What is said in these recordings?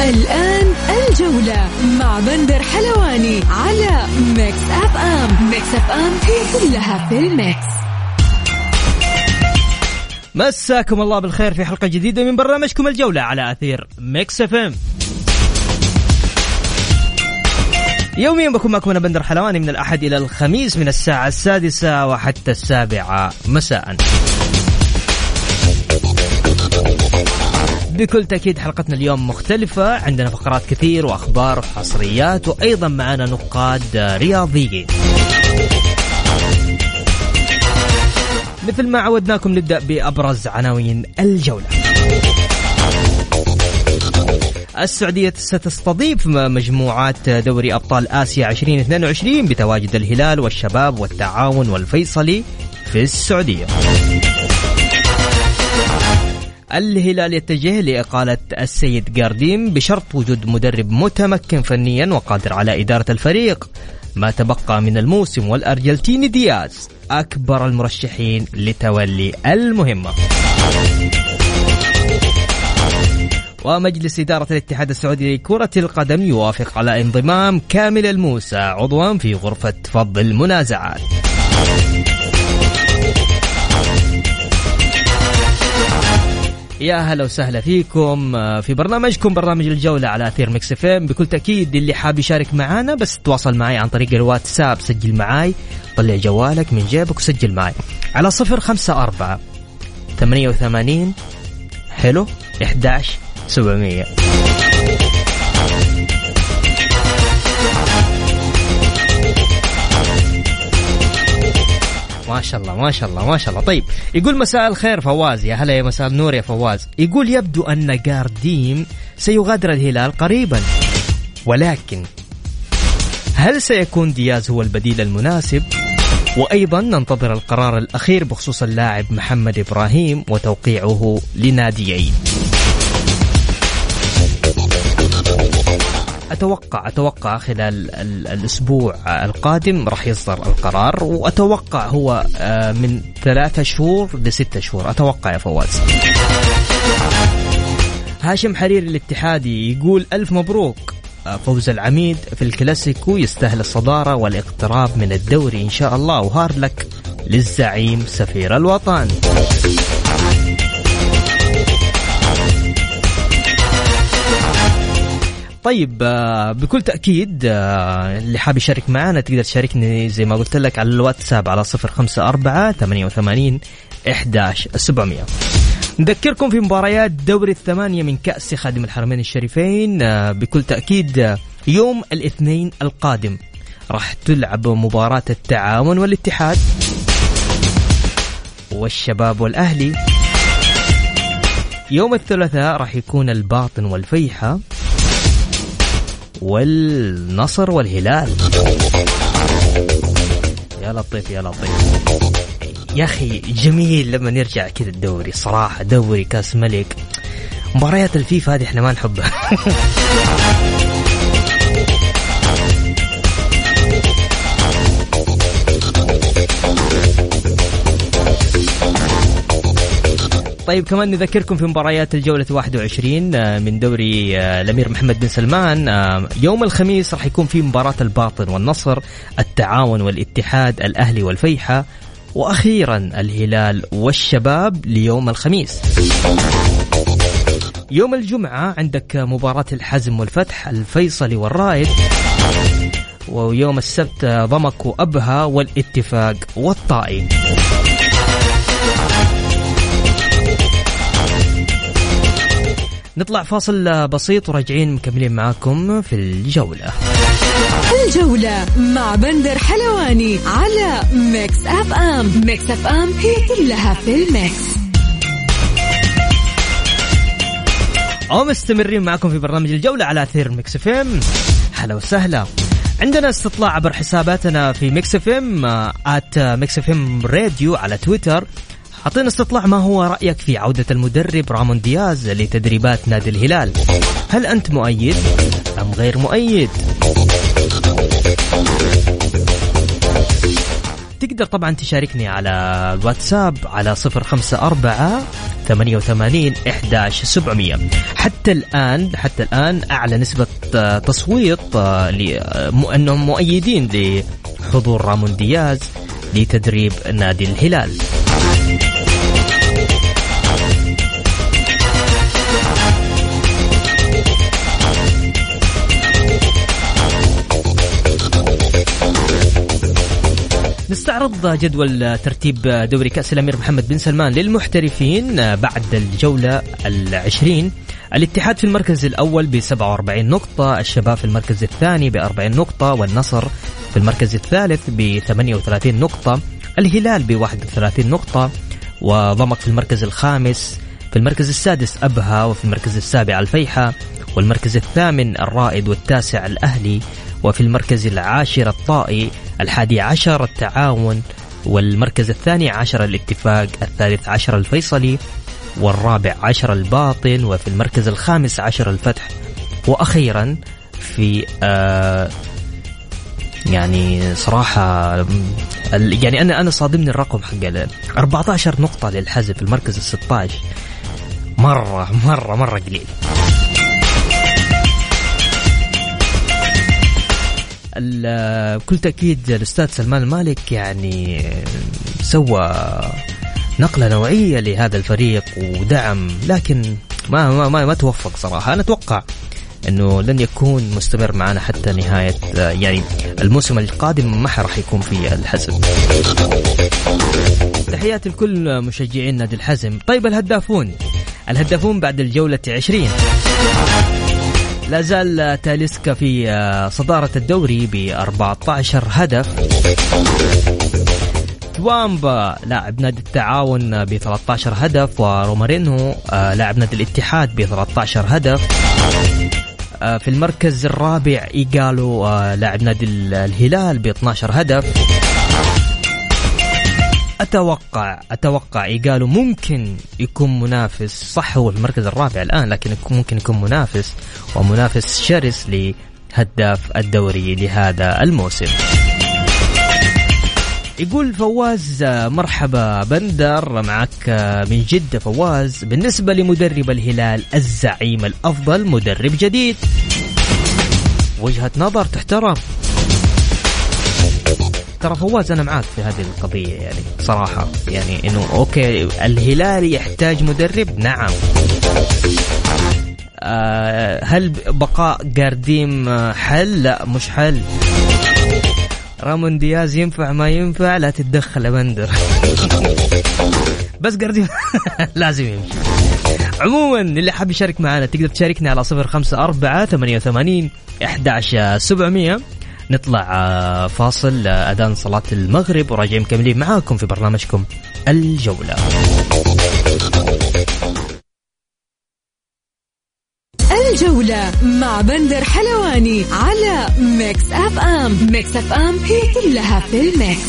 الآن الجولة مع بندر حلواني على Mix FM. Mix FM هي كلها في ال mix. مساكم الله بالخير في حلقة جديدة من برنامجكم الجولة على أثير Mix FM. يوميا بكون معكم أنا بندر حلواني من الأحد إلى الخميس من الساعة السادسة وحتى السابعة مساءً. بكل تأكيد حلقتنا اليوم مختلفة. عندنا فقرات كثير وأخبار وحصريات وأيضا معنا نقاد رياضيين مثل ما عودناكم نبدأ بأبرز عناوين الجولة. السعودية ستستضيف مجموعات دوري أبطال آسيا 2022 بتواجد الهلال والشباب والتعاون والفيصلي في السعودية. الهلال يتجه لإقالة السيد جارديم بشرط وجود مدرب متمكن فنيا وقادر على إدارة الفريق. ما تبقى من الموسم والأرجنتيني دياز أكبر المرشحين لتولي المهمة. ومجلس إدارة الاتحاد السعودي لكرة القدم يوافق على انضمام كامل الموسى عضوا في غرفة فض المنازعات. يا هلا وسهلا فيكم آه، في برنامجكم برنامج الجولة على أثير Mix FM. بكل تأكيد اللي حاب يشارك معنا بس تواصل معي عن طريق الواتساب سجل معي طلع جوالك من جيبك وسجل معي على صفر خمسة أربعة ثمانية وثمانين حلو 11 700 ما شاء الله ما شاء الله ما شاء الله. طيب يقول مساء الخير فواز. يا هلا يا مساء النور يا فواز. يقول يبدو أن جارديم سيغادر الهلال قريبا. ولكن هل سيكون دياز هو البديل المناسب؟ وأيضا ننتظر القرار الأخير بخصوص اللاعب محمد إبراهيم وتوقيعه لناديين أتوقع أتوقع خلال الأسبوع القادم راح يصدر القرار وأتوقع هو آه، من ثلاثة شهور لستة شهور. أتوقع يا فواز. هاشم حرير الاتحادي يقول ألف مبروك. آه، فوز العميد في الكلاسيكو يستاهل الصدارة والاقتراب من الدوري إن شاء الله. و hard luck للزعيم سفير الوطن. طيب آه، بكل تأكيد آه، اللي حاب يشارك معنا تقدر تشاركني زي ما قلت لك على الواتساب على صفر خمسة أربعة ثمانية وثمانين إحداش سبعمية. نذكركم في مباريات دوري الثمانية من كأس خادم الحرمين الشريفين آه، بكل تأكيد يوم الاثنين القادم راح تلعب مباراة التعاون والاتحاد والشباب والأهلي. يوم الثلاثاء راح يكون الباطن والفيحة. والنصر والهلال. يا لطيف يا لطيف. يا أخي جميل لما نرجع كذا الدوري. صراحة دوري كأس ملك. مباريات الفيفا هذه إحنا ما نحبها. طيب كمان نذكركم في مباريات الجولة 21 آه، من دوري آه، الأمير محمد بن سلمان. آه، يوم الخميس راح يكون في مباراة الباطن والنصر التعاون والاتحاد الأهلي والفيحة وأخيرا الهلال والشباب ليوم الخميس. يوم الجمعة عندك مباراة الحزم والفتح الفيصلي والرائد ويوم السبت ضمك وأبها والاتفاق والطائي. نطلع فاصل بسيط وراجعين مكملين معاكم في الجولة. الجولة مع بندر حلواني على Mix FM Mix FM هي كلها في ال mix. ومستمرين معكم في برنامج الجولة على أثير Mix FM هلا وسهلا. عندنا استطلاع عبر حساباتنا في Mix FM at Mix FM Radio على تويتر. أعطينا استطلاع ما هو رأيك في عودة المدرب رامون دياز لتدريبات نادي الهلال. هل أنت مؤيد أم غير مؤيد؟ تقدر طبعا تشاركني على الواتساب على صفر خمسة أربعة ثمانية وثمانين إحداش سبعمية. حتى الآن حتى الآن أعلى نسبة تصويت آه، أنهم مؤيدين لحضور رامون دياز لتدريب نادي الهلال. نستعرض جدول ترتيب دوري كأس الأمير محمد بن سلمان للمحترفين بعد الجولة العشرين. الاتحاد في المركز الأول ب 47 نقطة الشباب في المركز الثاني ب 40 نقطة والنصر في المركز الثالث ب 38 نقطة الهلال ب 31 نقطة وضمك في المركز الخامس في المركز السادس أبها وفي المركز السابع الفيحة والمركز الثامن الرائد والتاسع الأهلي. وفي المركز العاشر الطائي الحادي عشر التعاون والمركز الثاني عشر الاتفاق الثالث عشر الفيصلي والرابع عشر الباطن وفي المركز الخامس عشر الفتح. وأخيرا في آه يعني صراحة يعني أنا أنا صادمني الرقم حق ال 14 نقطة للحزم في المركز ال 16 مرة مرة مرة قليل. بكل تأكيد الأستاذ سلمان المالك يعني سوى نقلة نوعية لهذا الفريق ودعم لكن ما ما ما, ما توفق صراحة. أنا أتوقع إنه لن يكون مستمر معنا حتى نهاية يعني الموسم القادم ما راح يكون في الحزم. تحياتي لكل مشجعين نادي الحزم، طيب الهدافون. الهدافون بعد الجولة 20 لا زال تاليسكا في صدارة الدوري ب 14 هدف. توامبا لاعب نادي التعاون ب 13 هدف ورومارينو لاعب نادي الاتحاد ب 13 هدف. في المركز الرابع إيجالو لاعب نادي الهلال ب 12 هدف. أتوقع أتوقع إيجالو ممكن يكون منافس صح هو المركز الرابع الآن لكن ممكن يكون منافس ومنافس شرس لهداف الدوري لهذا الموسم. يقول فواز مرحبا بندر معك من جدة فواز. بالنسبة لمدرب الهلال الزعيم الأفضل مدرب جديد. وجهة نظر تحترم. ترى فواز أنا معاك في هذه القضية يعني صراحة. يعني إنه okay الهلال يحتاج مدرب؟ نعم. آه هل بقاء جارديم حل؟ لا مش حل. رامون دياز ينفع ما ينفع؟ لا تتدخل يا بندر. بس جارديم لازم يمشي. عموما اللي حاب يشارك معنا تقدر تشاركني على صفر خمسة أربعة ثمانية وثمانين أحداش سبعمية. نطلع فاصل أذان صلاة المغرب وراجعين مكملين معاكم في برنامجكم الجولة. الجولة مع بندر حلواني على Mix FM. Mix FM هي كلها في ال mix.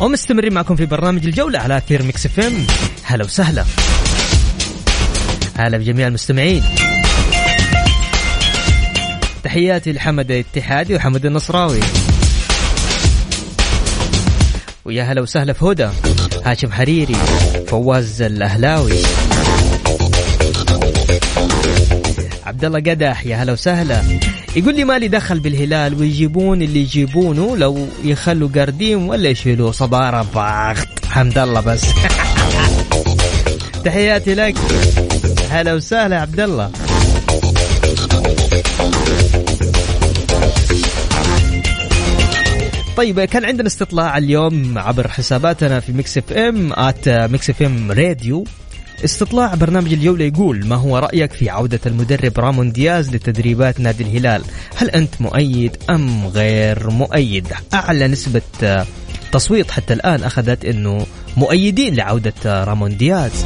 ومستمرين معكم في برنامج الجولة على أثير ميكس أف أم. هلا وسهلا. هلا بجميع المستمعين. تحياتي لحمد الاتحادي وحمد النصراوي. ويا هلا وسهلا في هدى هاشم حريري فواز الأهلاوي. عبد الله قدح يا هلا وسهلا. يقول لي مالي دخل بالهلال ويجيبون اللي يجيبونه لو يخلوا جارديم ولا يشيلوا صدارة باخت حمد الله بس. تحياتي لك. هلا وسهلا عبد الله طيب كان عندنا استطلاع اليوم عبر حساباتنا في ميكس اف ام at ميكس اف ام راديو استطلاع برنامج الجولة يقول ما هو رأيك في عودة المدرب رامون دياز لتدريبات نادي الهلال؟ هل أنت مؤيد أم غير مؤيد؟ أعلى نسبة تصويت حتى الآن أخذت أنه مؤيدين لعودة رامون دياز.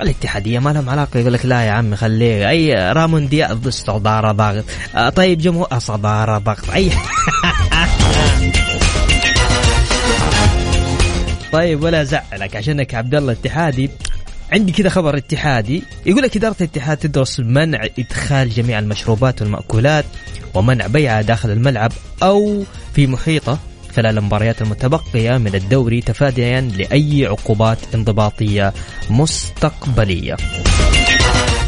الاتحادية ما لهم علاقة يقول لك لا يا عمي خليه أي رامون دياز صدارة ضاغط آه، طيب جمهور صدارة ضغط أي طيب ولا زعلك عشانك عبد الله اتحادي عندي كذا خبر اتحادي. يقول لك إدارة الاتحاد تدرس منع إدخال جميع المشروبات والمأكولات ومنع بيعها داخل الملعب أو في محيطة خلال المباريات المتبقية من الدوري تفاديا لأي عقوبات انضباطية مستقبلية.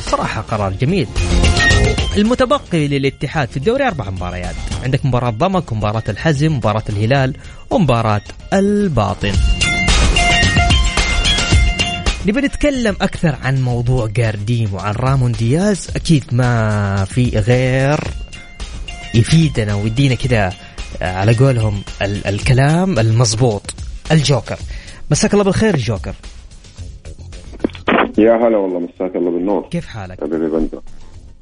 صراحة قرار جميل. المتبقي للاتحاد في الدوري أربع مباريات. عندك مباراة ضمك ومباراة الحزم مباراة الهلال ومباراة الباطن. نبي نتكلم أكثر عن موضوع جارديم وعن رامون دياز. أكيد ما في غير يفيدنا ويدينا كذا على قولهم ال- الكلام المضبوط. الجوكر. مساك الله بالخير جوكر. يا هلا والله مساك الله بالنور. كيف حالك؟ حبيبي بندر.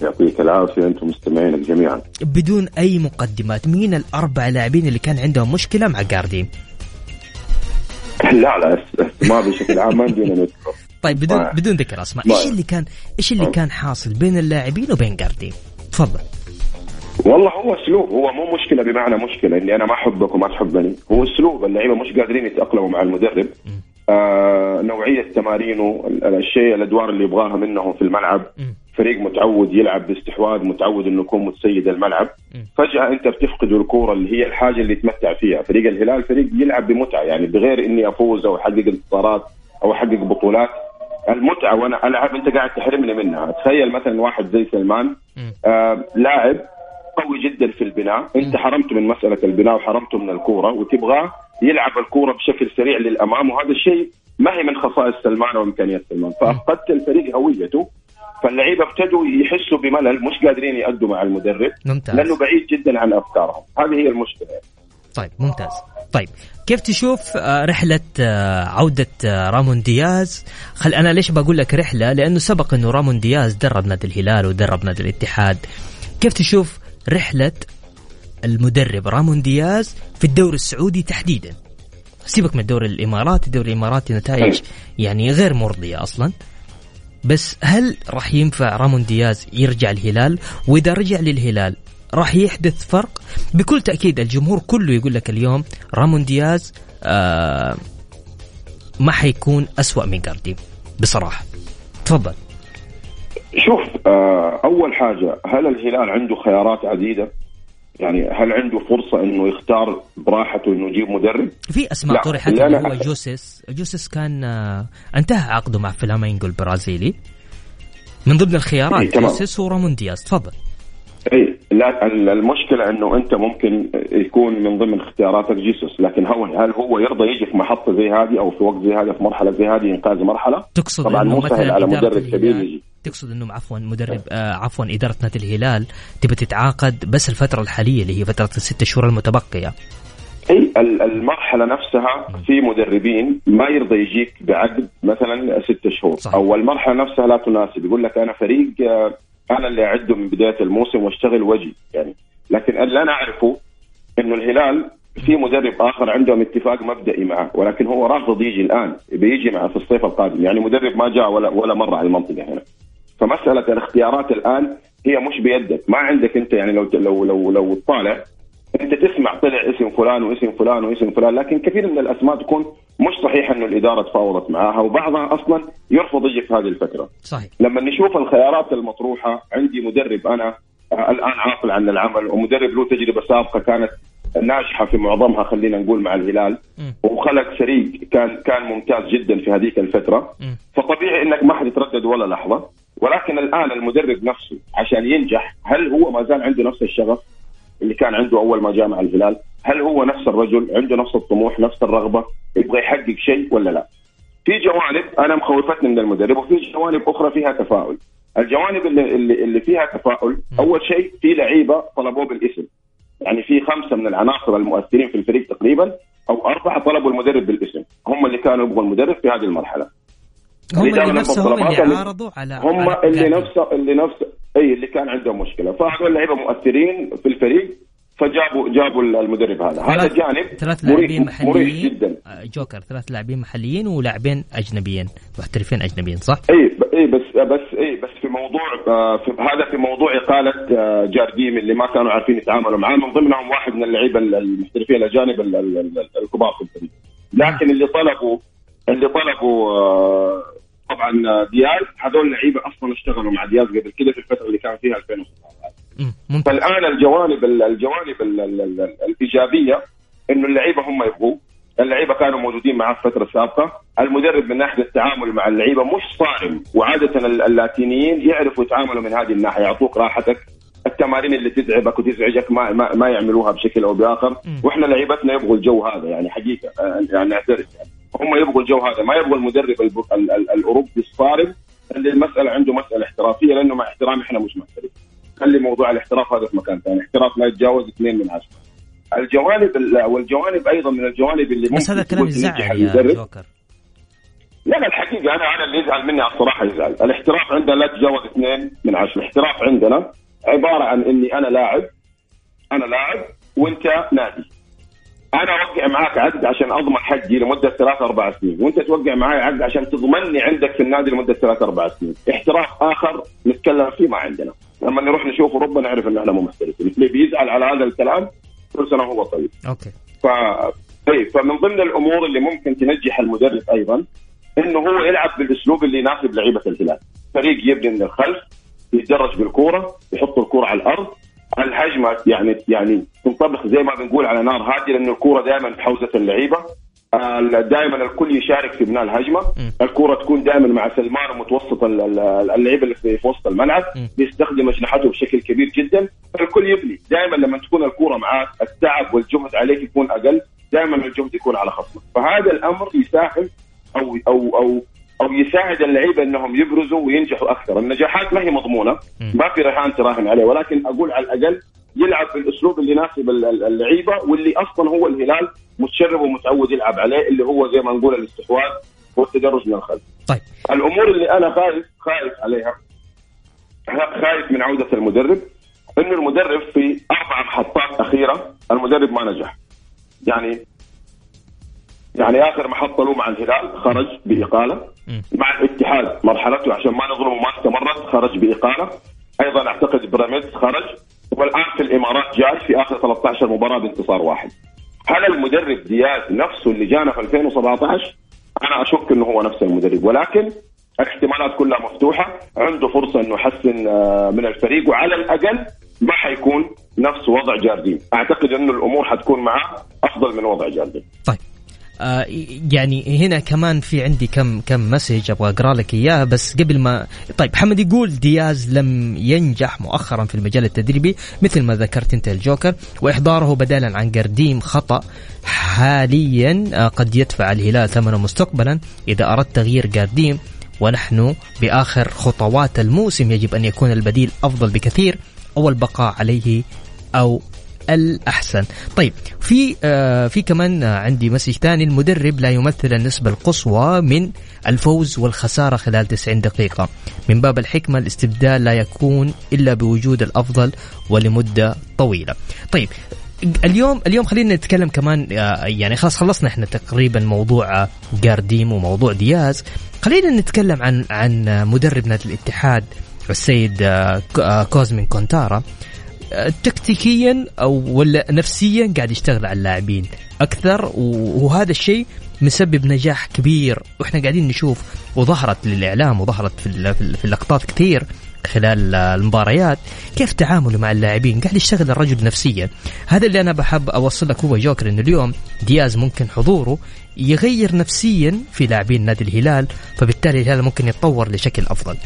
يعطيك العافية أنتم مستمعينك جميعا. بدون أي مقدمات مين الأربع لاعبين اللي كان عندهم مشكلة مع جارديم؟ لا لا ما بشكل عام ما بدينا نذكر طيب بدون ما- بدون ذكر أسماء ما- إيش اللي كان إيش اللي ما- كان حاصل بين اللاعبين وبين جارديم؟ تفضل. والله هو أسلوب هو مو مشكلة بمعنى مشكلة إني أنا ما أحبك وما تحبني. هو أسلوب اللعيبة مش قادرين يتأقلموا مع المدرب. آه نوعية تمارينه ال- الشيء الأدوار اللي يبغاها منهم في الملعب. فريق متعود يلعب باستحواذ متعود إنه يكون متسيد الملعب. فجأة أنت بتفقد الكورة اللي هي الحاجة اللي يتمتع فيها. فريق الهلال فريق يلعب بمتعة يعني بغير إني أفوز أو أحقق انتصارات أو أحقق بطولات. المتعة وأنا ألعب أنت قاعد تحرمني منها. تخيل مثلا واحد زي سلمان. آه لاعب قوي جدا في البناء. أنت حرمته من مسألة البناء وحرمته من الكورة وتبغاه يلعب الكورة بشكل سريع للأمام. وهذا الشيء ما هي من خصائص سلمان وإمكانيات سلمان. فأفقدت الفريق هويته. فاللعيبة ابتدوا يحسوا بملل مش قادرين يأدوا مع المدرب ممتاز. لأنه بعيد جدا عن أفكارهم. هذه هي المشكلة. طيب ممتاز. طيب كيف تشوف آه، رحلة آه، عودة آه، رامون دياز؟ خل أنا ليش بقول لك رحلة؟ لأنه سبق أنه رامون دياز درب نادي الهلال ودرب نادي الاتحاد. كيف تشوف رحلة المدرب رامون دياز في الدوري السعودي تحديدا؟ سيبك من الدوري الإماراتي الدوري الإماراتي نتائج يعني غير مرضية أصلا. بس هل راح ينفع رامون دياز يرجع الهلال؟ وإذا رجع للهلال راح يحدث فرق؟ بكل تأكيد الجمهور كله يقول لك اليوم رامون دياز آه ما حيكون أسوأ من جارديم. بصراحة. تفضل. شوف آه أول حاجة هل الهلال عنده خيارات عديدة؟ يعني هل عنده فرصة إنه يختار براحته إنه يجيب مدرب؟ في أسماء لا، طرحت اللي هو أحب- جيسوس. جيسوس كان آه انتهى عقده مع فلامينجو البرازيلي من ضمن إيه، الخيارات تمام. جيسوس ورامون دياز. تفضل. إي لا ال- المشكلة إنه أنت ممكن يكون من ضمن اختياراتك جيسوس لكن هو هل هو يرضى يجي في محطة زي هذه أو في وقت زي هذا في مرحلة زي هذه إنقاذ مرحلة؟ تقصد طبعا مو سهل مثلا على مدرب كبير يجي. تقصد إنه عفوا مدرب آه عفوا إدارة نادي الهلال تبي تتعاقد بس الفترة الحالية اللي هي فترة الست شهور المتبقية؟ إي ال- المرحلة نفسها في مدربين ما يرضى يجيك بعقد مثلا ست شهور. صحيح. أو المرحلة نفسها لا تناسب. يقول لك أنا فريق آه، أنا اللي أعده من بداية الموسم وأشتغل وجهي يعني. لكن اللي أنا أعرفه إنه الهلال في مدرب آخر عندهم اتفاق مبدئي معه ولكن هو رافض يجي الآن بيجي معه في الصيف القادم. يعني مدرب ما جاء ولا ولا مرة على المنطقة هنا. فمسألة الاختيارات الآن هي مش بيدك. ما عندك أنت يعني لو لو لو لو تطالع انت تسمع طلع اسم فلان واسم فلان واسم فلان لكن كثير من الأسماء تكون مش صحيح إنه الإدارة تفاوضت معاها وبعضها أصلا يرفض يجي في هذه الفترة صحيح لما نشوف الخيارات المطروحة عندي مدرب أنا آه، الآن عاطل عن العمل ومدرب له تجربة سابقة كانت ناجحة في معظمها خلينا نقول مع الهلال مم. وخلق فريق كان كان ممتاز جدا في هذيك الفترة مم. فطبيعي إنك ما حتتردد ولا لحظة ولكن الآن المدرب نفسه عشان ينجح هل هو ما زال عنده نفس الشغف اللي كان عنده أول ما جاء مع الهلال؟ هل هو نفس الرجل عنده نفس الطموح نفس الرغبة يبغى يحقق شيء ولا لا؟ في جوانب أنا مخوفتني من المدرب وفي جوانب أخرى فيها تفاؤل. الجوانب اللي اللي, اللي فيها تفاؤل أول شيء في لعيبة طلبوه بالاسم. يعني في خمسة من العناصر المؤثرين في الفريق تقريبا أو أربعة طلبوا المدرب بالاسم، هم اللي كانوا يبغوا المدرب في هذه المرحلة. هم اللي لما نفسهم اللي عارضوا على هم على اللي. نفسه اللي نفسه أي اللي كان عندهم مشكلة. فهذول لعيبه مؤثرين في الفريق فجابوا جابوا المدرب هذا. هذا جانب ثلاث لاعبين محليين. جدا. آه، جوكر ثلاث لاعبين محليين ولاعبين أجنبيين. محترفين أجنبيين صح؟ أي أي بس بس أي بس في موضوع آه، في هذا في موضوع إقالة آه، جارديم اللي ما كانوا عارفين يتعاملوا معاه. من ضمنهم واحد من اللعيبة ال- المحترفين الأجانب ال- ال- ال- الكبار في الفريق. لكن اللي طلبوا اللي طلبوا طبعا آه، دياز. هذول لعيبة أصلا اشتغلوا مع دياز قبل كده في الفترة اللي كان فيها 2016 مم، ممتاز. فالآن الجوانب ال- الجوانب ال- ال- ال- الإيجابية إنه اللعيبة هم يبغوا اللعيبة كانوا موجودين معاه في الفترة السابقه المدرب من ناحية التعامل مع اللعيبة مش صارم. وعادة ال- اللاتينيين يعرفوا يتعاملوا من هذه الناحية. يعطوك راحتك. التمارين اللي تتعبك وتزعجك ما ما, ما يعملوها بشكل أو بآخر. وإحنا لعيبتنا يبغوا الجو هذا يعني حقيقة. آه، يعني نعترف يعني. هم يبغوا الجو هذا ما يبغوا المدرب الب- ال- ال- الأوروبي الصارم. اللي المسألة عنده مسألة احترافية لأنه مع احترامي إحنا مش محترفين. خلي موضوع الاحتراف هذا في مكان ثاني. احتراف لا يتجاوز اثنين من عشرة. الجوانب ال- والجوانب أيضا من الجوانب اللي بس هذا كلام يزعل يا. جوكر. لا لا الحقيقة أنا أنا اللي يزعل مني على الصراحة يزعل، الاحتراف عندنا لا يتجاوز اثنين من عشرة، الاحتراف عندنا عبارة عن إني أنا لاعب أنا لاعب وأنت نادي. أنا أوقع معاك عقد عشان أضمن حقي لمدة ثلاث أربع سنين، وأنت توقع معي عقد عشان تضمني عندك في النادي لمدة ثلاث أربع سنين، احتراف آخر نتكلم فيه ما عندنا، لما نروح نشوف اوروبا نعرف إن إحنا مو محترفين، اللي بيزعل على هذا الكلام كل سنة وهو طيب. أوكي. ف طيب فمن ضمن الأمور اللي ممكن تنجح المدرب أيضا إنه هو يلعب بالأسلوب اللي يناسب لعيبة الهلال، فريق يبني من الخلف يتدرج بالكورة، يحط الكورة على الأرض، الهجمة يعني يعني تنطبخ زي ما بنقول على نار هادية لأنه الكورة دائما في حوزة اللعيبة. دائما الكل يشارك في بناء الهجمة. الكورة تكون دائما مع سلمان ومتوسط ال- ال- اللعيبة اللي في وسط الملعب. بيستخدم أجنحته بشكل كبير جدا. فالكل يبني. دائما لما تكون الكورة معاك التعب والجهد عليك يكون أقل. دائما الجهد يكون على خصمك. فهذا الأمر يساهم أو أو أو أو يساعد اللعيبه إنهم يبرزوا وينجحوا أكثر، النجاحات ما هي مضمونة،. ما في رهان تراهن عليه ولكن أقول على الأقل يلعب بالأسلوب اللي يناسب ال- ال- اللعيبة واللي أصلا هو الهلال متشرب ومتعود يلعب عليه اللي هو زي ما نقول الاستحواذ والتدرج من الخلف. طيب الأمور اللي أنا خايف خايف عليها خايف من عودة المدرب إنه المدرب في أربع محطات أخيرة المدرب ما نجح. يعني يعني آخر محطة له مع الهلال خرج بإقالة. مع الاتحاد مرحلته عشان ما نظلمه ما استمرت خرج بإقالة. أيضا أعتقد بيراميدز خرج. والآن في الإمارات جاي في آخر 13 مباراة بانتصار واحد. هل المدرب دياز نفسه اللي جانا في 2017 أنا أشك إنه هو نفس المدرب. ولكن الاحتمالات كلها مفتوحة. عنده فرصة إنه يحسن آه، من الفريق. وعلى الأقل ما حيكون نفس وضع جاردين. أعتقد إنه الأمور حتكون معاه أفضل من وضع جاردين. طيب. آه يعني هنا كمان في عندي كم كم مسج أبغى أقرأ لك اياه بس قبل ما طيب محمد يقول دياز لم ينجح مؤخرا في المجال التدريبي مثل ما ذكرت أنت الجوكر وإحضاره بدلا عن قرديم خطأ حاليا آه قد يدفع الهلال ثمنه مستقبلا إذا أردت تغيير قرديم ونحن بآخر خطوات الموسم يجب أن يكون البديل أفضل بكثير أو البقاء عليه أو الأحسن. طيب في آه في كمان عندي مسج ثاني. المدرب لا يمثل النسبة القصوى من الفوز والخسارة خلال 90 دقيقة. من باب الحكمة الاستبدال لا يكون إلا بوجود الأفضل ولمدة طويلة. طيب اليوم اليوم خلينا نتكلم كمان آه يعني خلاص خلصنا إحنا تقريبا موضوع جارديم وموضوع دياز. خلينا نتكلم عن عن مدرب نادي الاتحاد السيد آه آه كوزمين كونتارا. تكتيكيا أو ولا نفسيا قاعد يشتغل على اللاعبين أكثر وهذا الشيء مسبب نجاح كبير. وإحنا قاعدين نشوف وظهرت للإعلام وظهرت في في ال- في اللقطات كثير خلال المباريات كيف تعامله مع اللاعبين؟ قاعد يشتغل الرجل نفسيا. هذا اللي أنا بحب اوصل لك هو جوكر إنه اليوم دياز ممكن حضوره يغير نفسيا في لاعبين نادي الهلال فبالتالي الهلال ممكن يتطور لشكل أفضل.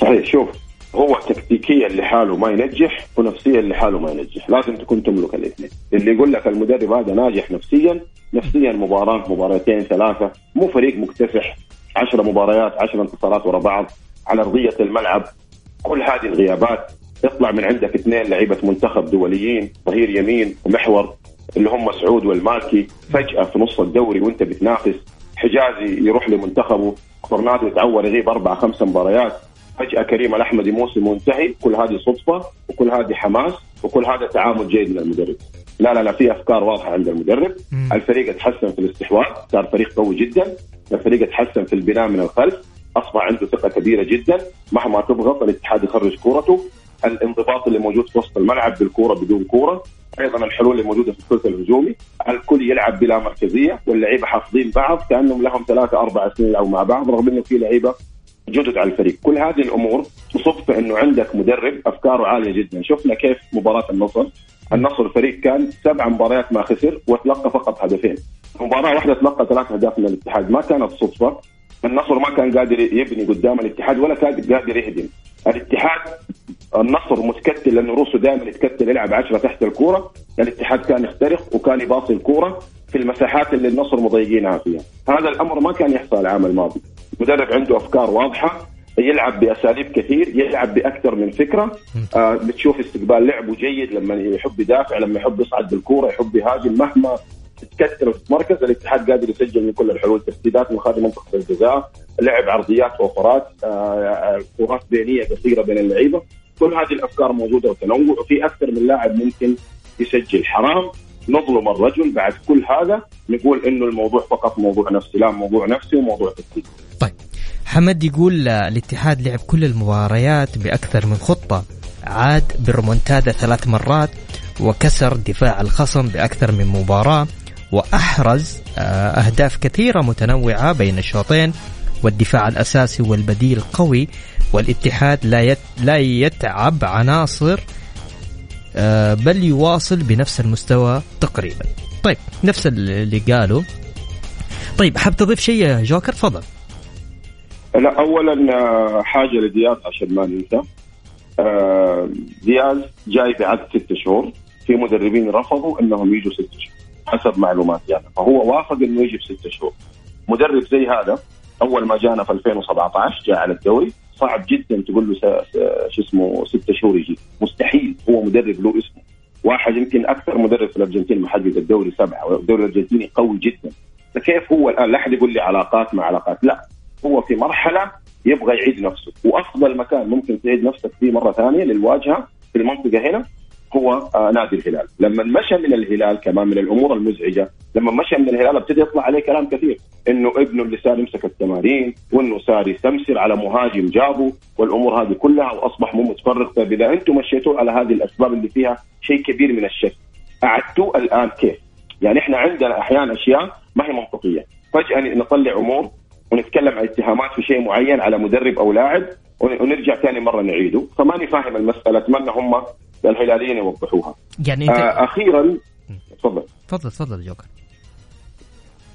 صحيح. شوف هو تكتيكيا لحاله ما ينجح ونفسيا لحاله ما ينجح. لازم تكون تملك الاثنين. اللي يقول لك المدرب هذا ناجح نفسيا نفسيا مباراة مباراتين ثلاثة مو فريق مكتسح عشرة مباريات عشرة انتصارات ورا بعض على أرضية الملعب. كل هذه الغيابات يطلع من عندك اثنين لعيبة منتخب دوليين ظهير يمين ومحور اللي هم سعود والمالكي. فجأة في نص الدوري وانت بتنافس حجازي يروح لمنتخبه. كورنادو يتعور يغيب أربع خمس مباريات. فجأة كريم الأحمدي موسم منتهي. كل هذه صدفة وكل هذه حماس وكل هذا تعامل جيد من المدرب. لا لا لا في أفكار واضحة عند المدرب. مم. الفريق تحسن في الاستحواذ. صار فريق قوي جدا. الفريق تحسن في البناء من الخلف. أصبح عنده ثقة كبيرة جدا. مهما تضغط الاتحاد يخرج كورته. الانضباط اللي موجود في وسط الملعب بالكورة بدون كورة. أيضا الحلول اللي موجودة في الثلث الهجومي. الكل يلعب بلا مركزية. واللعيبة حافظين بعض. كأنهم لهم ثلاثة أربع سنين يلعبوا مع بعض رغم إنه في لعيبة جدد على الفريق. كل هذه الأمور تصب في إنه عندك مدرب أفكاره عالية جدا. شفنا كيف مباراة النصر. النصر فريق كان سبع مباريات ما خسر وتلقى فقط هدفين. مباراة واحدة تلقى ثلاث أهداف من الاتحاد. ما كانت صدفة. النصر ما كان قادر يبني قدام الاتحاد ولا كان قادر يهدم. الاتحاد النصر متكتل لأنه روسه دائما يتكتل يلعب عشرة تحت الكورة. الاتحاد كان يخترق وكان يباصي الكورة في المساحات اللي النصر مضيقينها فيها. هذا الأمر ما كان يحصل العام الماضي. مدرب عنده أفكار واضحة يلعب بأساليب كثير يلعب بأكثر من فكرة. آه بتشوف استقبال لعبه جيد لما يحب يدافع لما يحب يصعد بالكورة يحب يهاجم مهما تتكتل وتتمركز الاتحاد قادر يسجل من كل الحلول تسديدات من خارج منطقة الجزاء لعب عرضيات وفرات آه كرات بينية قصيرة بين اللعيبة. كل هذه الأفكار موجودة وتنوع وفي أكثر من لاعب ممكن يسجل. حرام نظلم الرجل بعد كل هذا نقول إنه الموضوع فقط موضوع نفسي لا موضوع نفسي وموضوع تكتيك طيب حمد يقول آه، الاتحاد لعب كل المباريات بأكثر من خطة. عاد بالريمونتادا ثلاث مرات وكسر دفاع الخصم بأكثر من مباراة وأحرز آه، أهداف كثيرة متنوعة بين الشوطين والدفاع الأساسي والبديل قوي والاتحاد لا يت لا يتعب عناصر آه، بل يواصل بنفس المستوى تقريبا. طيب نفس اللي قاله. طيب حاب تضيف شيء يا جوكر؟ تفضل. لا اولا آه، حاجة لدياز عشان ما ننسى. آه، دياز جاي بعد ست شهور. في مدربين رفضوا إنهم يجوا ست شهور حسب معلوماتي يعني فهو وافق إنه يجي بست شهور. مدرب زي هذا أول ما جانا في 2017 جاء على الدوري. صعب جدا تقول له شو اسمه ست شهور يجي. مستحيل. هو مدرب له اسمه. واحد يمكن أكثر مدرب في الأرجنتين محقق الدوري سبعة والدوري الأرجنتيني قوي جدا. فكيف هو الآن؟ لا أحد يقول لي علاقات مع علاقات. لا. هو في مرحلة يبغى يعيد نفسه. وأفضل مكان ممكن تعيد نفسك فيه مرة ثانية للواجهة في المنطقة هنا هو آه نادي الهلال. لما مشى من الهلال كمان من الأمور المزعجة لما مشى من الهلال ابتدى يطلع عليه كلام كثير إنه ابنه اللي صار يمسك التمارين وإنه صار يستمسر على مهاجم جابه والأمور هذه كلها وأصبح مو متفرغ. طيب اذا أنتم مشيتوه على هذه الأسباب اللي فيها شيء كبير من الشك. اعدتوه الآن كيف؟ يعني إحنا عندنا أحيانا أشياء ما هي منطقية. فجأة نطلع أمور ونتكلم عن اتهامات في شيء معين على مدرب أو لاعب ون- ونرجع ثاني مرة نعيده. فماني فاهم المسألة أتمنى هم الهلاليين يوضحوها. يعني انت آه أخيرا تفضل. تفضل تفضل جوكر.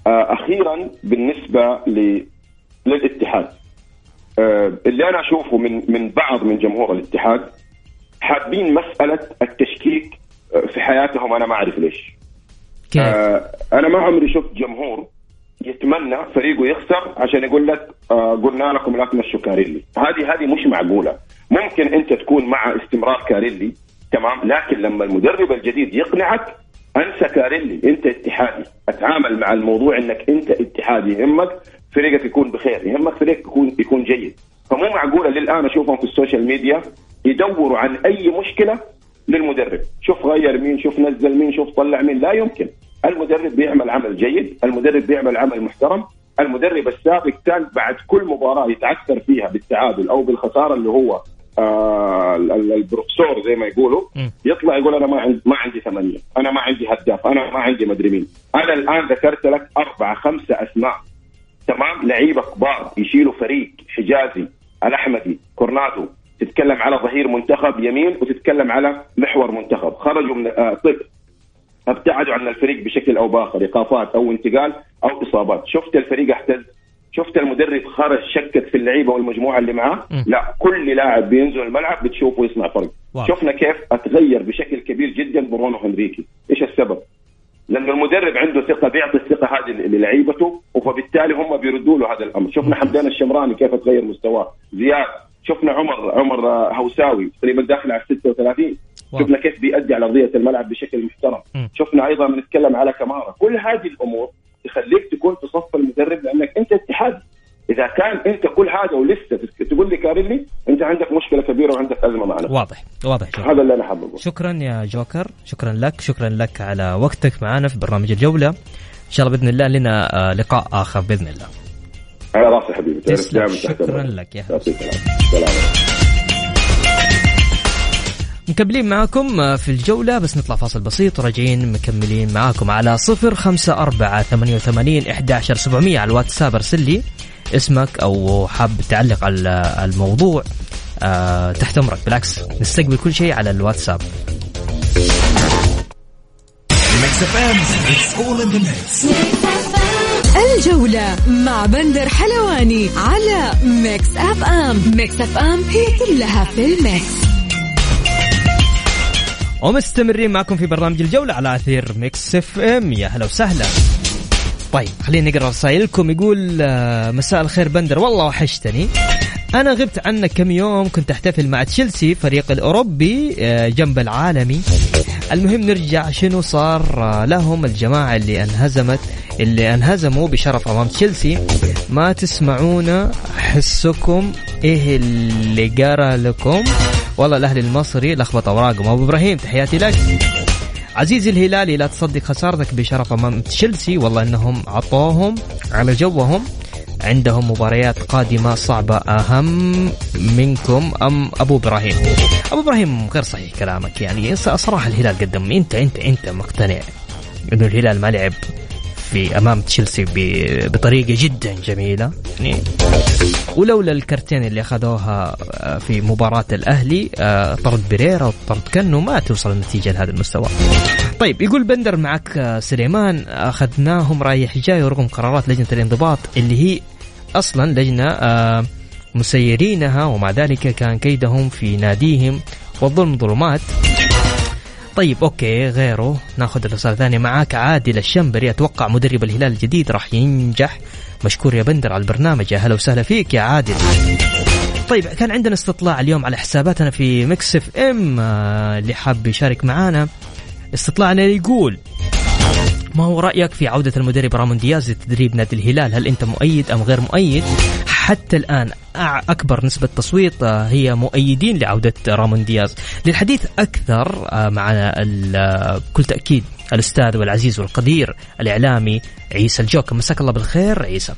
آه، أخيرا بالنسبة ل... للاتحاد. آه، اللي أنا أشوفه من من بعض من جمهور الاتحاد حابين مسألة التشكيك آه، في حياتهم أنا ما أعرف ليش. كيف؟ آه أنا ما عمري شفت جمهور يتمنى فريقه يخسر عشان يقول لك آه قلنا لكم لا تمشوا كاريلي. هذه هذه مش معقولة. ممكن أنت تكون مع استمرار كاريلي تمام؟ لكن لما المدرب الجديد يقنعك انسى كاريلي انت اتحادي. اتعامل مع الموضوع انك انت اتحادي يهمك فريقك يكون بخير يهمك فريقك يكون يكون جيد. فمو معقولة للآن أشوفهم في السوشيال ميديا يدوروا عن أي مشكلة للمدرب. شوف غير مين شوف نزل مين شوف طلع مين. لا يمكن. المدرب بيعمل عمل جيد المدرب بيعمل عمل محترم المدرب السابق كان بعد كل مباراة يتعثر فيها بالتعادل أو بالخسارة اللي هو آه ال- ال- البروفيسور زي ما يقولوا. يطلع يقول أنا ما عندي ما عندي ثمانية أنا ما عندي هداف أنا ما عندي مدري مين. أنا الآن ذكرت لك أربعة خمسة أسماء. تمام؟ لعيبة كبار يشيلوا فريق حجازي الأحمدي كورنادو تتكلم على ظهير منتخب يمين وتتكلم على محور منتخب. خرجوا من آه طب. ابتعدوا عن الفريق بشكل أو بآخر إيقافات أو انتقال أو إصابات. شفت الفريق احتز شفت المدرب خرج شكك في اللعيبة والمجموعة اللي معاه. لا كل لاعب بينزل الملعب بتشوفه يصنع فرق wow. شفنا كيف أتغير بشكل كبير جدا برونو هنريكي. إيش السبب؟ لأنه المدرب عنده ثقة بيعطي الثقة هذه للعيبته وفبالتالي هم بيردوا له هذا الأمر. شفنا حمدان الشمراني كيف تغير مستواه. زياد. شفنا عمر عمر آه، هوساوي تقريبا داخل على 36 wow. شفنا كيف بيأدي على ارضيه الملعب بشكل محترم. مم. شفنا أيضا بنتكلم على كمارا كل هذه الأمور تخليك تكون في صف المدرب لأنك أنت اتحاد. إذا كان أنت كل هذا ولسه تقول لي كاريلي أنت عندك مشكلة كبيرة وعندك أزمة معنا. واضح واضح جوكر. هذا اللي أنا حابب شكرا يا جوكر شكرا لك شكرا لك على وقتك معنا في برنامج الجولة. إن شاء الله بإذن الله لنا آه، لقاء آخر بإذن الله. على راسي حبيبي. تسلم. شكرا لك يا سلام. مكملين معكم آه، في الجولة بس نطلع فاصل بسيط وراجعين مكملين معاكم على صفر خمسة أربعة ثمانية وثمانين إحدى عشر سبعمية على الواتساب ارسل لي اسمك أو حاب تعلق على الموضوع أه تحت أمرك. بالعكس نستقبل كل شيء على الواتساب. الجولة مع بندر حلواني على ميكس أف أم. ميكس أف أم هي كلها في الميكس. ومستمرين معكم في برنامج الجولة على أثير ميكس إف إم. يا هلا وسهلا. طيب خلينا نقرأ رسائلكم. يقول آه، مساء الخير بندر. والله وحشتني. أنا غبت عنك كم يوم كنت أحتفل مع تشيلسي فريق الأوروبي آه، جنب العالمي. المهم نرجع شنو صار آه، لهم الجماعة اللي انهزمت اللي انهزموا بشرف أمام تشيلسي. ما تسمعونا حسكم إيه اللي قرأ لكم؟ والله الأهلي المصري لخبط اوراقهم ابو إبراهيم تحياتي لك. عزيزي الهلالي لا تصدق خسارتك بشرف أمام تشيلسي. والله إنهم عطوهم على جوهم. عندهم مباريات قادمة صعبة أهم منكم أم أبو إبراهيم؟ أبو إبراهيم غير صحيح كلامك يعني. صراحة الهلال قدم. أنت أنت أنت مقتنع إنه الهلال ما لعب؟ في أمام تشيلسي بطريقة جدا جميلة يعني ولولا الكرتين اللي أخذوها آه، في مباراة الأهلي آه، طرد بريرا وطرد كنو ما توصل النتيجة لهذا المستوى. طيب يقول بندر معك آه، سليمان أخذناهم رايح جاي ورغم قرارات لجنة الانضباط اللي هي أصلا لجنة مسيرينها ومع ذلك كان كيدهم في ناديهم والظلم ظلمات طيب okay غيره. ناخذ الرسالة الثانية معاك. عادل الشنبري أتوقع مدرب الهلال الجديد راح ينجح. مشكور يا بندر على البرنامج. يا هلا وسهلا فيك يا عادل. طيب كان عندنا استطلاع اليوم على حساباتنا في مكس اف ام. آه، اللي حاب يشارك معانا استطلاعنا يقول ما هو رأيك في عودة المدرب رامون دياز لتدريب نادي الهلال؟ هل أنت مؤيد أم غير مؤيد؟ حتى الآن أكبر نسبة تصويت آه، هي مؤيدين لعودة رامون دياز. للحديث أكثر آه، معنا آه، بكل تأكيد الأستاذ والعزيز والقدير الإعلامي عيسى الجوكر. مساك الله بالخير عيسى.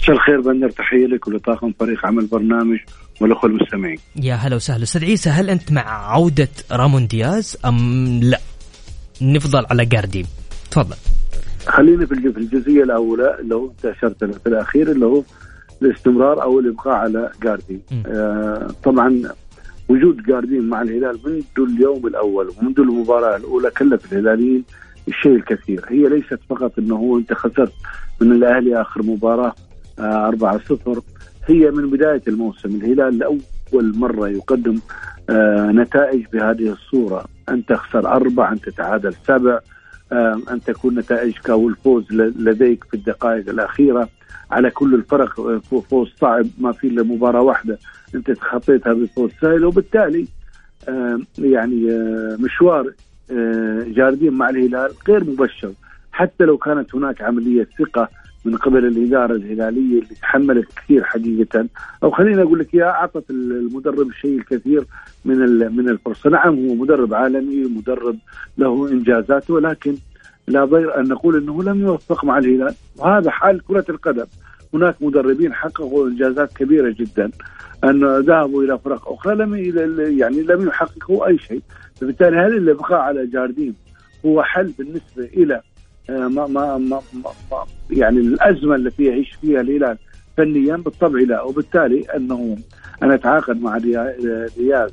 مساء الخير بندر تحية لك ولطاقم فريق عمل برنامج والأخوة المستمعين. يا هلا وسهلا. أستاذ عيسى هل أنت مع عودة رامون دياز أم لا؟ نفضل على جارديم تفضل. خلينا في الجزئية الأولى اللي هو انت اشرت في الأخير اللي هو الاستمرار أو الإبقاء على جاردي آه طبعا وجود جاردين مع الهلال منذ اليوم الأول ومنذ المباراة الأولى كلف الهلاليين الشيء الكثير. هي ليست فقط إنه هو أنت خسرت من الأهلي آخر مباراة آه 4-0 هي من بداية الموسم. الهلال لأول مرة يقدم آه نتائج بهذه الصورة. أن تخسر أربع أن تتعادل سبع أن تكون نتائجك والفوز لديك في الدقائق الأخيرة. على كل الفرق فوز صعب ما في إلا مباراة واحدة أنت تخطيتها بفوز سهل وبالتالي يعني مشوار جاردين مع الهلال غير مبشر. حتى لو كانت هناك عملية ثقة من قبل الإدارة الهلالية اللي تحملت كثير حقيقة. أو خليني أقول لك يا أعطت المدرب الشيء الكثير من من الفرصة، نعم هو مدرب عالمي مدرب له انجازاته ولكن لا ضير أن نقول إنه لم يوفق مع الهلال. وهذا حال كرة القدم. هناك مدربين حققوا إنجازات كبيرة جدا. أن ذهبوا إلى فرق أخرى لم يعني لم يحققوا أي شيء. فبالتالي هل الابقاء على جاردين هو حل بالنسبة إلى ما ما ما, ما يعني الأزمة التي يعيش فيها الهلال فنيا بالطبع لا. وبالتالي أنه أنا أتعاقد مع رياض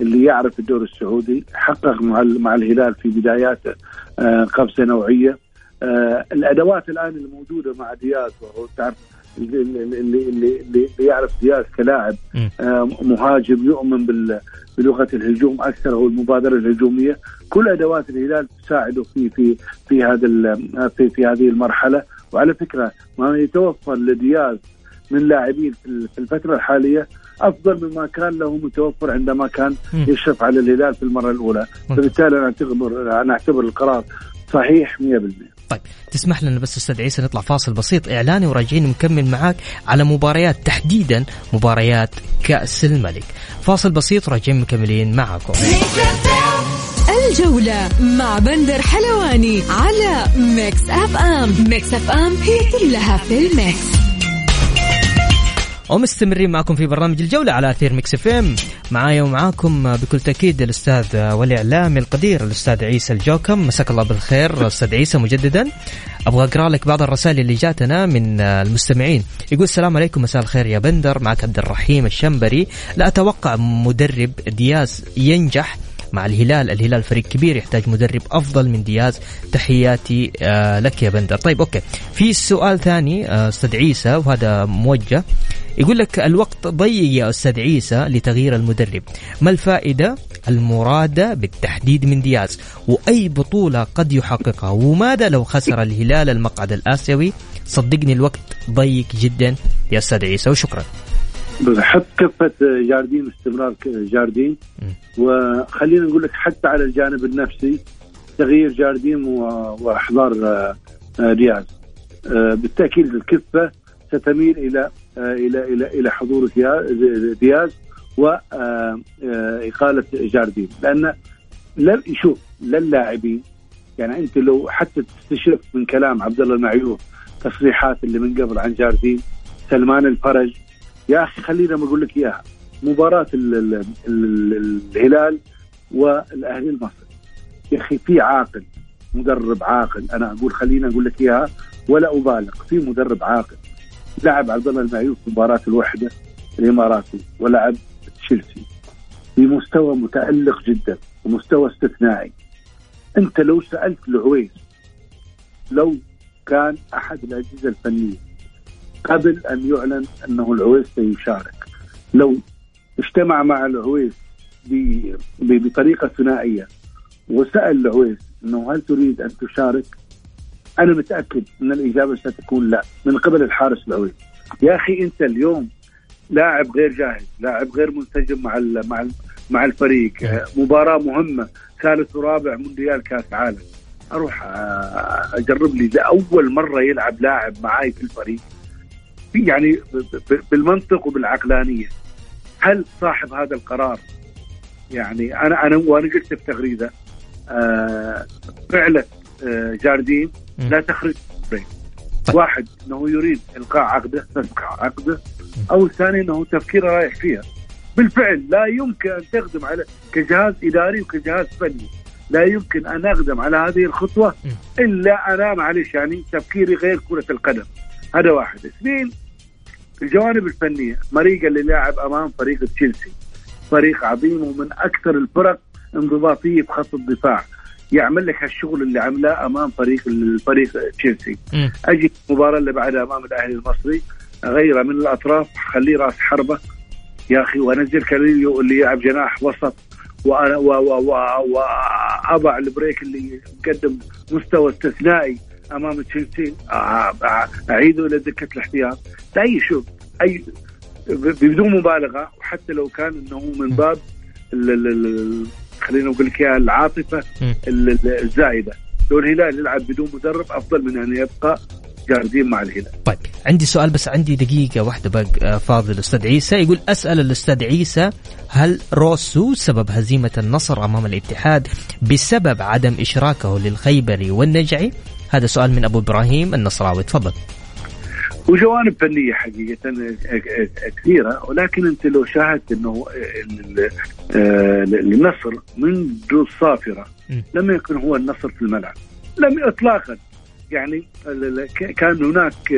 اللي يعرف الدوري السعودي حقق مع مع الهلال في بداياته آه، قفزه نوعية. آه، الأدوات الآن الموجودة مع دياز وهو تعرف اللي اللي اللي, اللي يعرف دياز كلاعب مهاجم يؤمن بلغة الهجوم أكثر أو المبادرة الهجومية. كل أدوات الهلال تساعده في في في هذا في في هذه المرحلة. وعلى فكرة ما يتوفر لدياز من لاعبين في الفترة الحالية أفضل مما كان له متوفر عندما كان يشرف على الهلال في المرة الأولى. فبالتالي أنا اعتبر أنا أعتبر القرار صحيح 100% طيب تسمح لنا بس أستاذ عيسى نطلع فاصل بسيط إعلاني وراجعين نكمل معاك على مباريات تحديدا مباريات كأس الملك. فاصل بسيط راجعين مكملين معاكم الجولة مع بندر حلواني على ميكس أف أم. ميكس أف أم هي كلها في الميكس. ومستمرين معكم في برنامج الجولة على أثير ميكس إف إم. معايا ومعاكم بكل تأكيد الأستاذ والإعلامي القدير الأستاذ عيسى الجوكم. مساك الله بالخير أستاذ عيسى مجددا. أبغى أقرأ لك بعض الرسائل اللي جاتنا من المستمعين. يقول السلام عليكم مساء الخير يا بندر. معك عبد الرحيم الشنبري. لا أتوقع مدرب دياز ينجح. مع الهلال. الهلال فريق كبير يحتاج مدرب أفضل من دياز. تحياتي آه لك يا بندر. طيب okay. في سؤال ثاني آه، أستاذ عيسى وهذا موجه. يقول لك الوقت ضيق يا أستاذ عيسى لتغيير المدرب. ما الفائدة المرادة بالتحديد من دياز؟ وأي بطولة قد يحققها؟ وماذا لو خسر الهلال المقعد الآسيوي؟ صدقني الوقت ضيق جدا يا أستاذ عيسى وشكرا. حط كفه جاردين استمرار جاردين. وخلينا نقول لك حتى على الجانب النفسي تغيير جاردين وأحضار آه، آه، دياز آه، بالتأكيد الكفة ستميل إلى إلى إلى إلى حضور دياز واقاله جاردين. لأن لن يشوف للاعبين يعني أنت لو حتى تستشف من كلام عبد الله المعيوف تصريحات اللي من قبل عن جاردين سلمان الفرج يا أخي خلينا أقول لك إياها. مباراة ال ال ال الهلال والأهلي المصري. يا أخي في عاقل مدرب عاقل. أنا أقول خلينا أقول لك إياها ولا أبالغ في مدرب عاقل. لعب عبد الله المعيوف مباراة الوحدة الاماراتي ولعب تشيلسي. بمستوى متألق جدا ومستوى استثنائي. أنت لو سألت العويس لو كان أحد الأجهزة الفنية قبل أن يعلن أنه العويس سيشارك لو اجتمع مع العويس بطريقة ثنائية وسأل العويس أنه هل تريد أن تشارك؟ أنا متأكد أن الإجابة ستكون لا من قبل الحارس العويس. يا أخي أنت اليوم لاعب غير جاهز، لاعب غير منسجم مع مع مع الفريق، مباراة مهمة ثالث ورابع مونديال كأس عالم. أروح أجرب لي لأول مرة يلعب لاعب معاي في الفريق يعني بالمنطق وبالعقلانية. هل صاحب هذا القرار يعني أنا أنا وأنا قلت في تغريده آه فعلا آه جاردين لا تخرج. طيب. واحد إنه يريد إلقاء عقده تسقع عقده أو الثاني إنه تفكيره رايح فيها. بالفعل لا يمكن أن تخدم على كجهاز إداري وكجهاز فني. لا يمكن أن اقدم على هذه الخطوة إلا أنا معلش يعني تفكيري غير كرة القدم. هذا واحد. اثنين الجوانب الفنية. مريقا اللي لاعب أمام فريق تشيلسي. فريق عظيم ومن أكثر الفرق انضباطية بخط الدفاع. يعمل لك هالشغل اللي عمله أمام فريق الفريق تشيلسي. أجي المباراة اللي بعدها أمام الأهلي المصري. أغيره من الأطراف. خليه رأس حربة. يا أخي وأنزل كاريليو اللي يلعب جناح وسط. وأنا وأضع البريك اللي مقدم مستوى استثنائي. أمام تشيلسي. أعيده إلى دكة الاحتياط. أي شوف أي بدون مبالغة وحتى لو كان إنه من باب خلينا نقول لك العاطفة الزايده لو الهلال يلعب بدون مدرب أفضل من أن يبقى جاهزين مع الهلال. طيب عندي سؤال بس عندي دقيقة واحدة بقى آه، فاضل الأستاذ عيسى. يقول أسأل الأستاذ عيسى هل روسو سبب هزيمة النصر أمام الاتحاد بسبب عدم إشراكه للخيبري والنجعي؟ هذا سؤال من أبو إبراهيم النصراوي تفضل. وجوانب فنية حقيقة كثيرة ولكن أنت لو شاهدت إنه النصر منذ الصافره لم يكن هو النصر في الملعب. لم اطلاقا. يعني كان هناك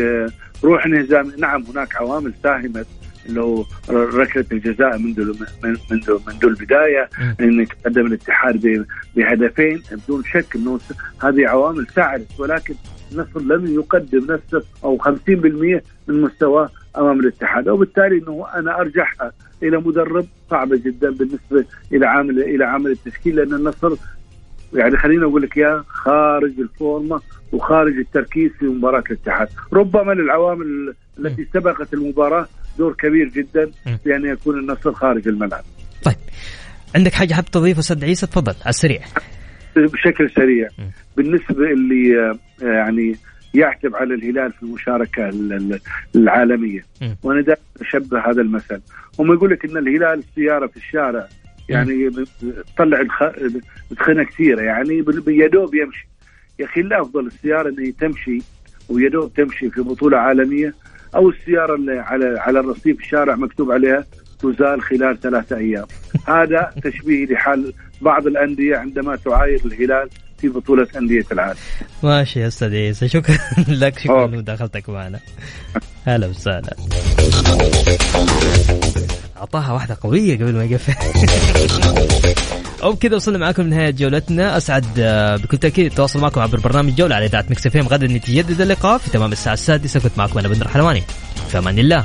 روح انهزام نعم هناك عوامل ساهمت هو ركله الجزاء منذ منذ منذ البداية ان يتقدم الاتحاد بهدفين بدون شك إنه هذه عوامل ساعدت ولكن النصر لم يقدم نفسه أو 50% من مستواه أمام الاتحاد. وبالتالي إنه أنا ارجعها إلى مدرب صعبه جدا بالنسبة إلى عامل إلى عامل التشكيل لأن النصر يعني خلينا أقول لك يا خارج الفورمة وخارج التركيز في مباراة الاتحاد، ربما للعوامل التي سبقت المباراة دور كبير جدا في أن يكون النصر خارج الملعب. طيب. عندك حاجة حاب تضيفها أستاذ عيسى؟ تفضل على السريع. بشكل سريع. بالنسبة اللي آه، يعني يعتب على الهلال في المشاركة العالمية. وأنا دائما أشبه هذا المثل. هم يقول لك إن الهلال السيارة في الشارع يعني تطلع دخنه كثيرة يعني بيدوب يمشي. يا أخي لا أفضل السيارة انها تمشي ويدوب تمشي في بطولة عالمية أو السيارة اللي على على الرصيف الشارع مكتوب عليها تزال خلال ثلاثة أيام. هذا تشبيه لحال بعض الأندية عندما تعاير الهلال في بطولة أندية العالم. ماشي يا أستاذ عيسى شكرا لك شكرا لمداخلتك معنا. هلا وسهلا. أعطاها واحدة قوية قبل ما يقفل وبكذا وصلنا معاكم لنهاية جولتنا. أسعد آه، بكل تأكيد التواصل معكم عبر برنامج جولة على إذاعة مكس إف غدا نتجدد اللقاء في تمام الساعة السادسة. كنت معكم أنا بندر حلواني. في أمان الله.